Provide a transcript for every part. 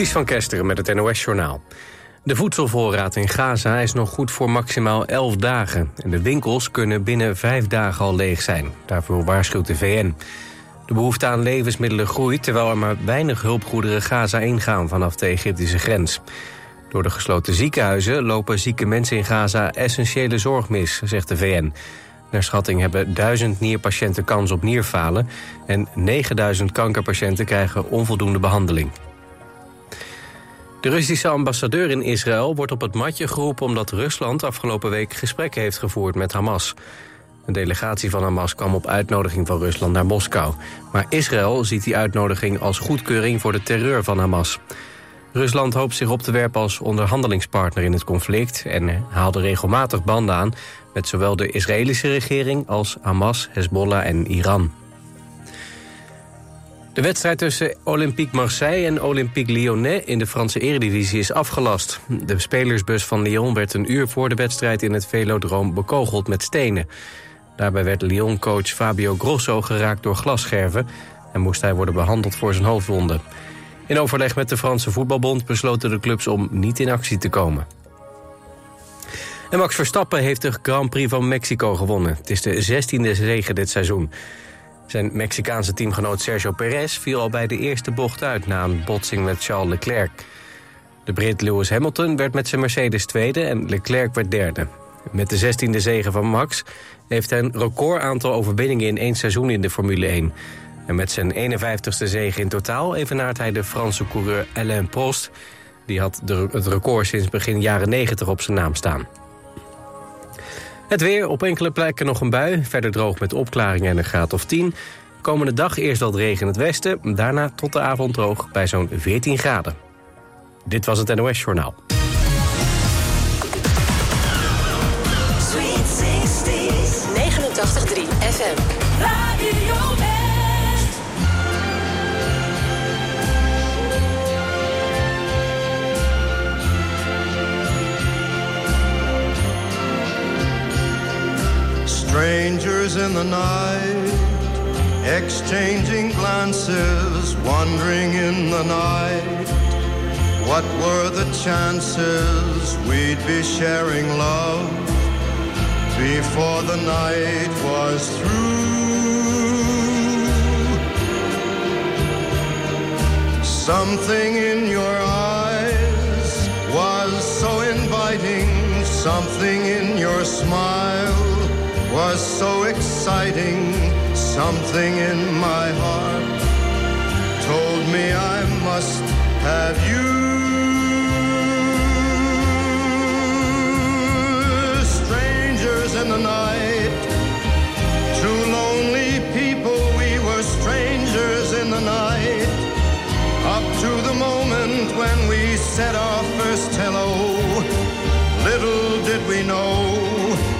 Ties van Kesteren met het NOS-journaal. De voedselvoorraad in Gaza is nog goed voor maximaal 11 dagen. En de winkels kunnen binnen vijf dagen al leeg zijn. Daarvoor waarschuwt de VN. De behoefte aan levensmiddelen groeit... terwijl er maar weinig hulpgoederen Gaza ingaan vanaf de Egyptische grens. Door de gesloten ziekenhuizen lopen zieke mensen in Gaza... essentiële zorg mis, zegt de VN. Naar schatting hebben duizend nierpatiënten kans op nierfalen... en 9000 kankerpatiënten krijgen onvoldoende behandeling. De Russische ambassadeur in Israël wordt op het matje geroepen... omdat Rusland afgelopen week gesprekken heeft gevoerd met Hamas. Een delegatie van Hamas kwam op uitnodiging van Rusland naar Moskou. Maar Israël ziet die uitnodiging als goedkeuring voor de terreur van Hamas. Rusland hoopt zich op te werpen als onderhandelingspartner in het conflict... en haalde regelmatig banden aan met zowel de Israëlische regering... als Hamas, Hezbollah en Iran. De wedstrijd tussen Olympique Marseille en Olympique Lyonnais in de Franse eredivisie is afgelast. De spelersbus van Lyon werd een uur voor de wedstrijd in het velodroom bekogeld met stenen. Daarbij werd Lyon-coach Fabio Grosso geraakt door glasscherven... en moest hij worden behandeld voor zijn hoofdwonden. In overleg met de Franse voetbalbond besloten de clubs om niet in actie te komen. En Max Verstappen heeft de Grand Prix van Mexico gewonnen. Het is de 16e zege dit seizoen. Zijn Mexicaanse teamgenoot Sergio Perez viel al bij de eerste bocht uit... na een botsing met Charles Leclerc. De Brit Lewis Hamilton werd met zijn Mercedes tweede en Leclerc werd derde. Met de 16e zege van Max heeft hij een record aantal overwinningen in één seizoen in de Formule 1. En met zijn 51ste zege in totaal evenaart hij de Franse coureur Alain Prost. Die had het record sinds begin jaren 90 op zijn naam staan. Het weer, op enkele plekken nog een bui. Verder droog met opklaringen en een graad of 10. Komende dag eerst wat regen in het westen. Daarna tot de avond droog bij zo'n 14 graden. Dit was het NOS Journaal. Strangers in the night, exchanging glances, wandering in the night. What were the chances we'd be sharing love before the night was through? Something in your eyes was so inviting, something in your smile was so exciting, something in my heart told me I must have you. Strangers in the night, two lonely people, we were strangers in the night. Up to the moment when we said our first hello, little did we know.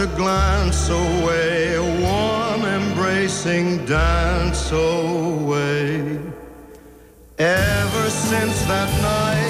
A glance away, a warm embracing dance away. Ever since that night,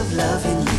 of loving you.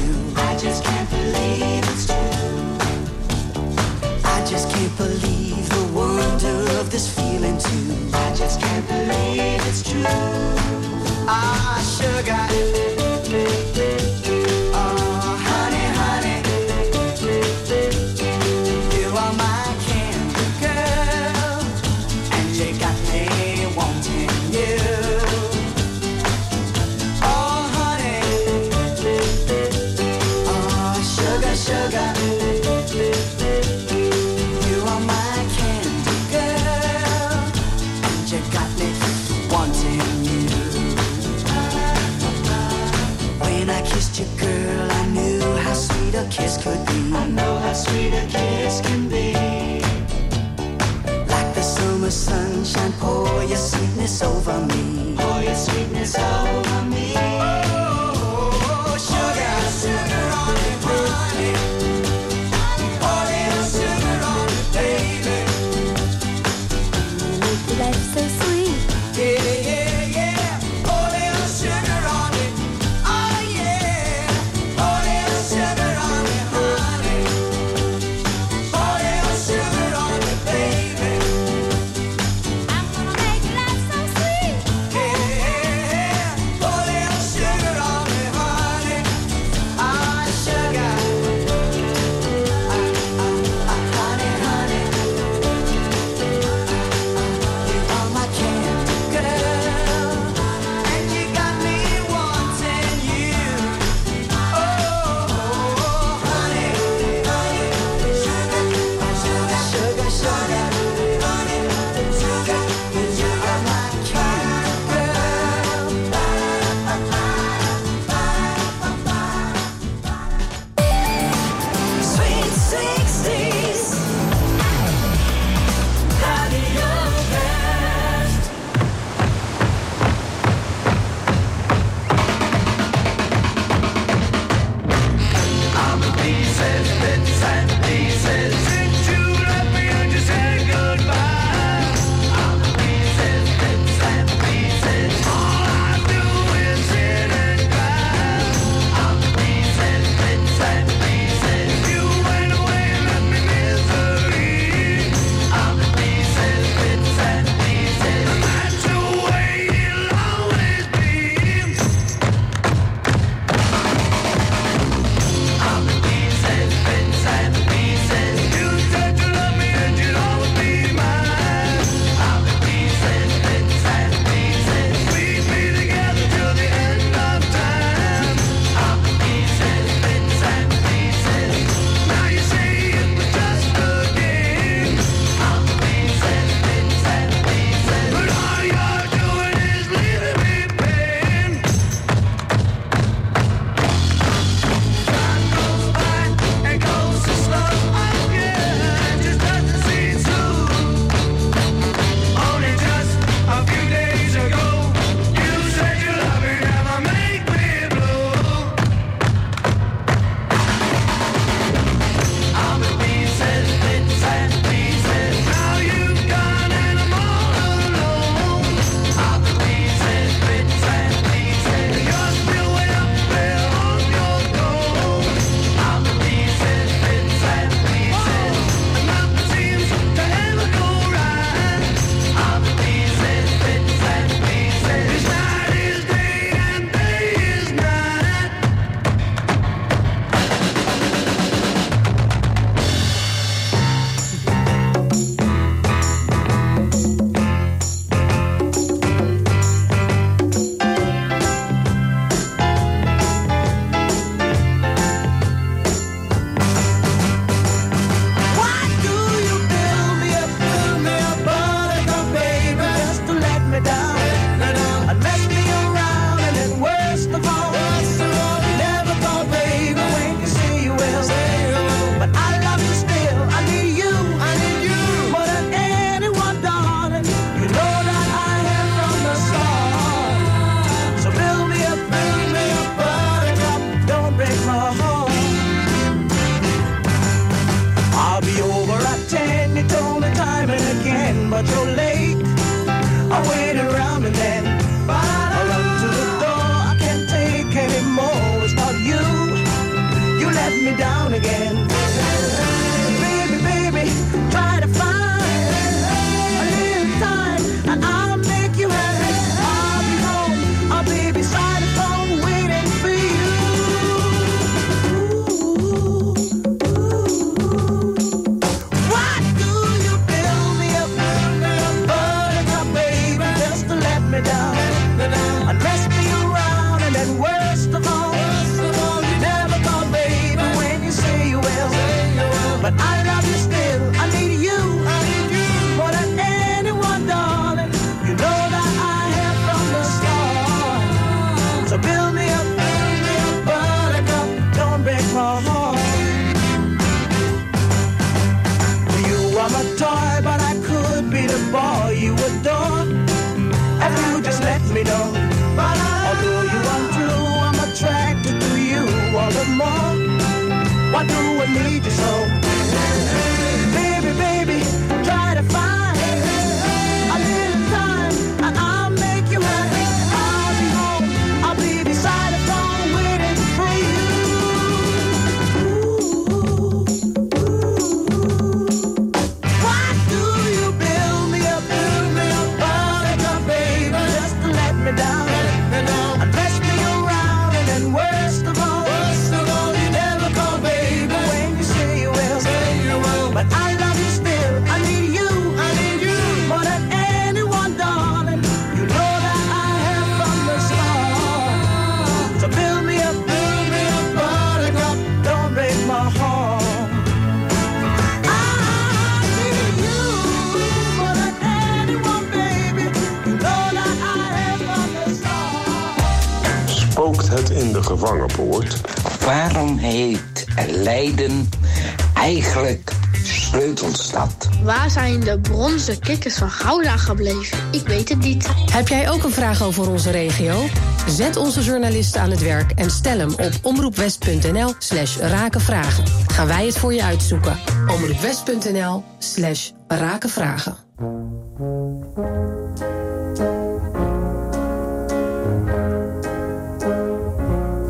Bronzen kikkers van Gouda gebleven? Ik weet het niet. Heb jij ook een vraag over onze regio? Zet onze journalisten aan het werk en stel hem op omroepwest.nl slash rakenvragen. Gaan wij het voor je uitzoeken. omroepwest.nl slash rakenvragen.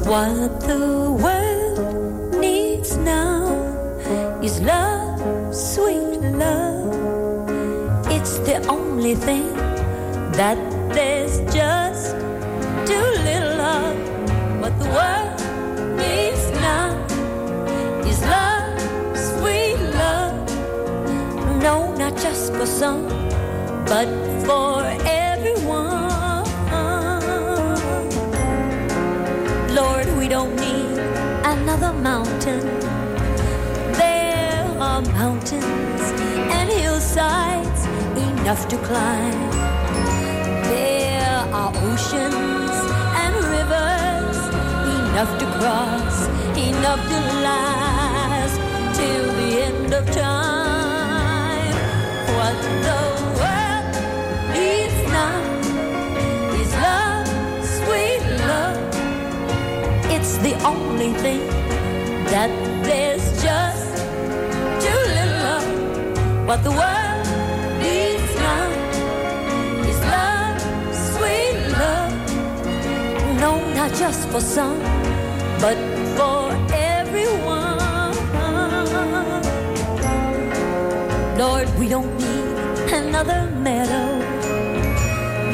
What the world needs now is love, only thing that there's just too little of. What the world needs now is love, sweet love. No, not just for some, but for everyone. Lord, we don't need another mountain. There are mountains and hillsides enough to climb. There are oceans and rivers enough to cross, enough to last till the end of time. What the world needs now is love, sweet love. It's the only thing that there's just too little of. What the world not just for some, but for everyone. Lord, we don't need another meadow.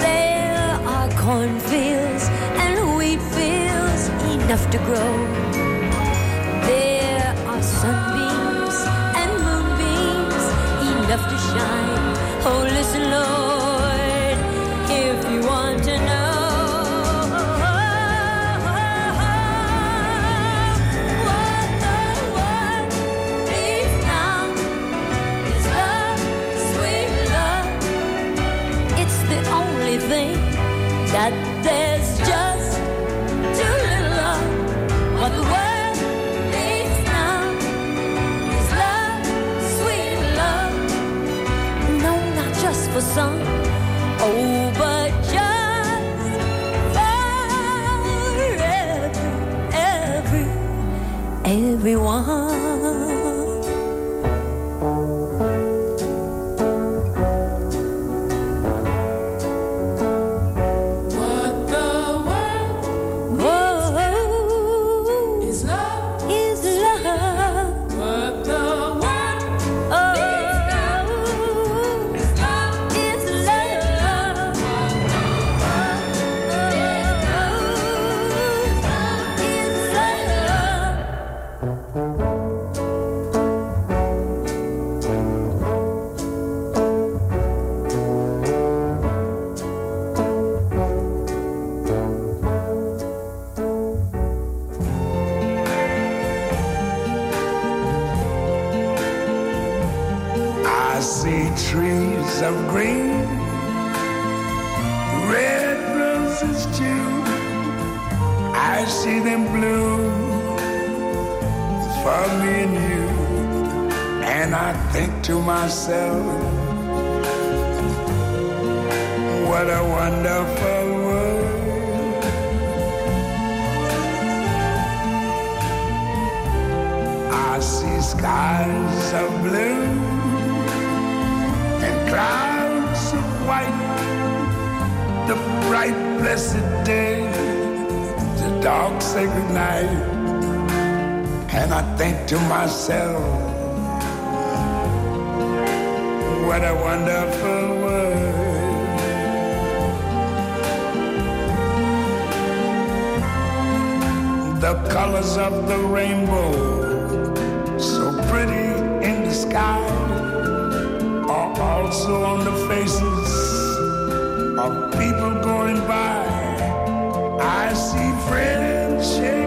There are cornfields and wheat fields enough to grow. Blessed day, the dark, sacred night. And I think to myself, what a wonderful world. The colors of the rainbow, so pretty in the sky, are also on the faces of people going by. I see friends shaking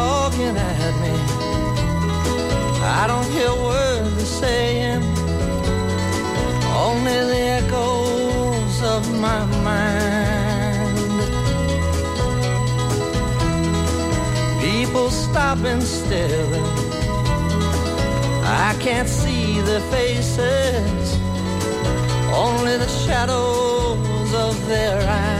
talking at me. I don't hear words they're saying, only the echoes of my mind. People stop and stare. I can't see their faces, only the shadows of their eyes.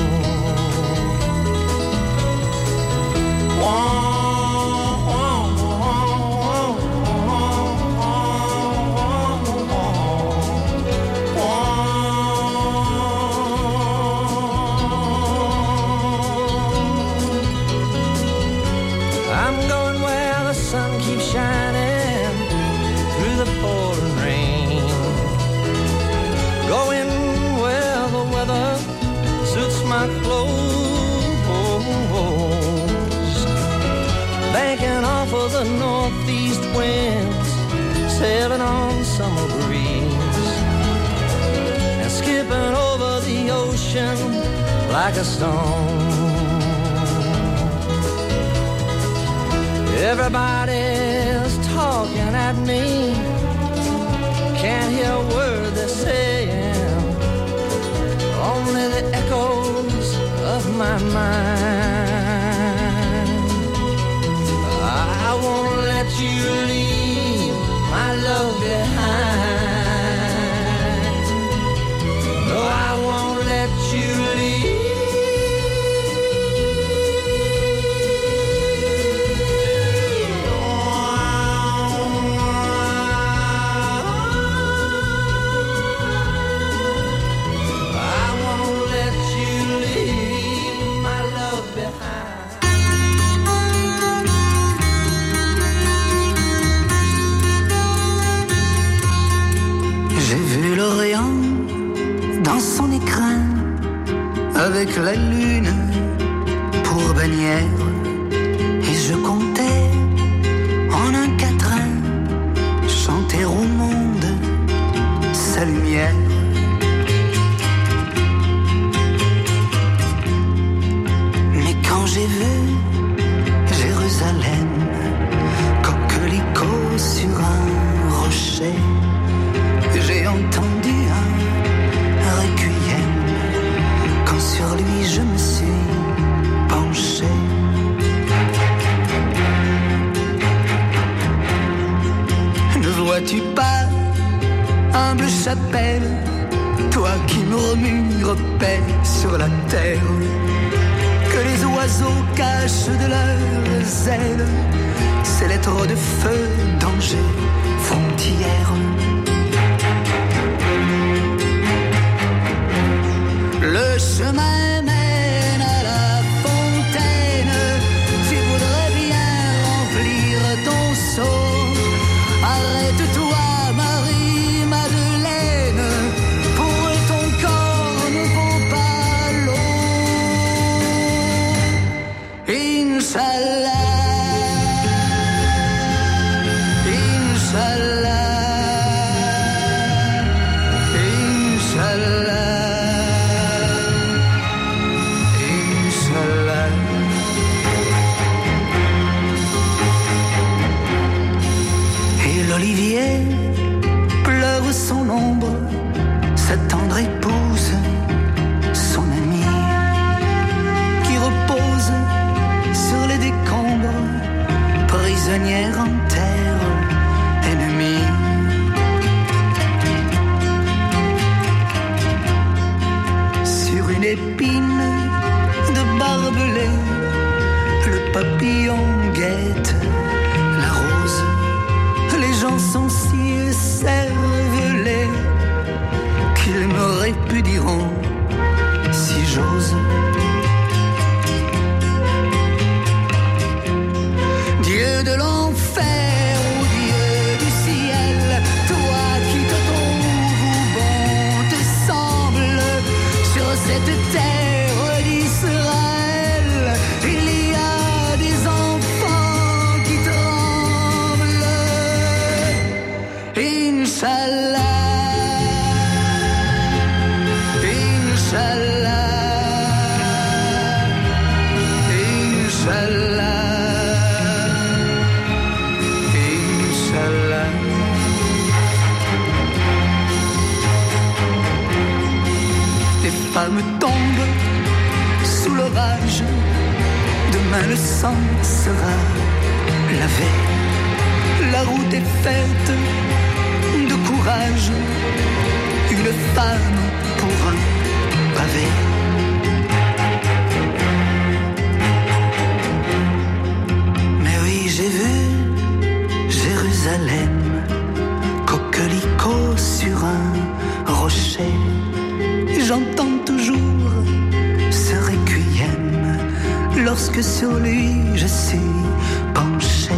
I'm sailing on summer breeze. And skipping over the ocean like a stone. Everybody's talking at me. Can't hear a word they're saying. Only the echoes of my mind. I won't let you leave la lune toi qui murmures paix sur la terre, que les oiseaux cachent de leurs ailes. Ces lettres de feu, palmes tombent sous l'orage. Demain le sang sera lavé. La route est faite de courage. Une femme pour un pavé. Mais oui, j'ai vu Jérusalem, coquelicot sur un rocher j'entends toujours ce requiem lorsque sur lui je suis penché.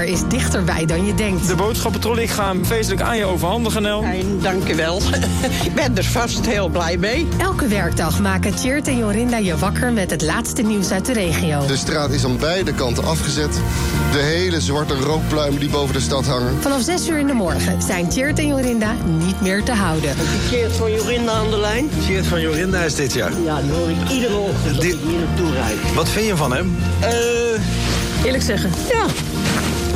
Is dichterbij dan je denkt. De boodschappentrolley, ik ga hem feestelijk aan je overhandigen, Nel. dank je wel. ik ben er vast heel blij mee. Elke werkdag maken Tjeerd en Jorinda je wakker met het laatste nieuws uit de regio. De straat is aan beide kanten afgezet. De hele zwarte rookpluimen die boven de stad hangen. Vanaf 6 uur in de morgen zijn Tjeerd en Jorinda niet meer te houden. Keert van Jorinda aan de lijn? Geert van Jorinda is dit jaar. Ja, die hoor ik iedere ochtend ik hier naartoe rijd. Wat vind je van hem? Eh, Eerlijk zeggen. Ja,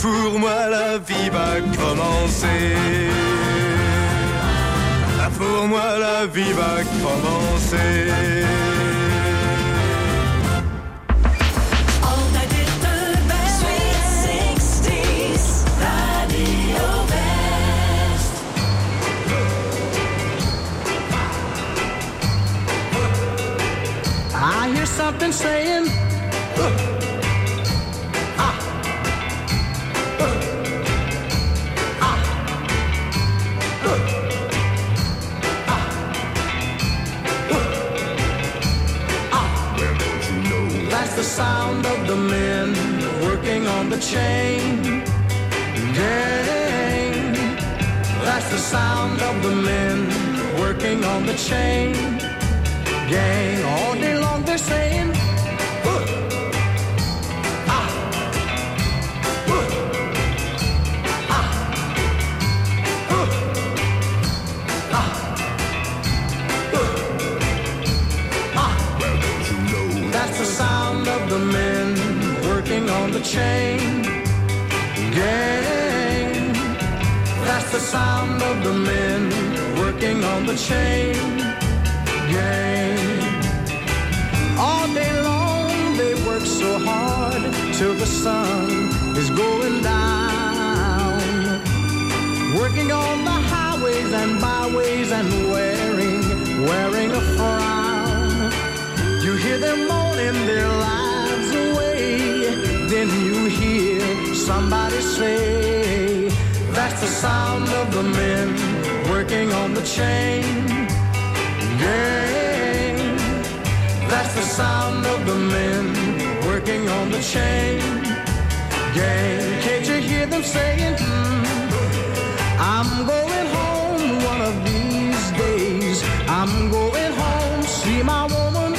Pour moi la vie va commencer. Pour moi la vie va commencer. Sound of the men working on the chain gang. All day long they're saying, "Huh." Ah. Huh. Ah. Huh. Ah. Ah. That's the sound of the men working on the chain gang. Sound of the men working on the chain gang. All day long they work so hard till the sun is going down. Working on the highways and byways and wearing, wearing a frown. You hear them moaning their lives away. Then you hear somebody say, That's the sound of the men working on the chain gang. That's the sound of the men working on the chain gang. Can't you hear them saying, "Hmm, I'm going home one of these days. I'm going home, see my woman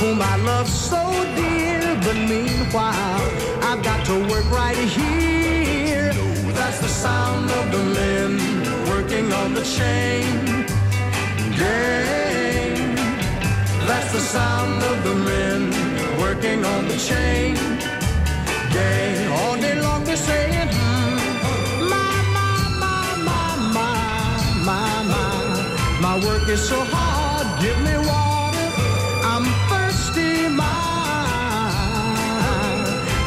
whom I love so dear. But meanwhile, I've got to work right here. Sound of the men working on the chain gang. That's the sound of the men working on the chain gang. All day long they're saying, "Hmm, my, my, my, my, my, my, my, my work is so hard. Give me water. I'm thirsty. My,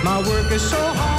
my work is so hard.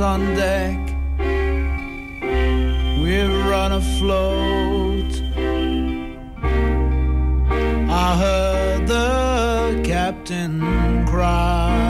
hands on deck. We're run afloat. I heard the captain cry.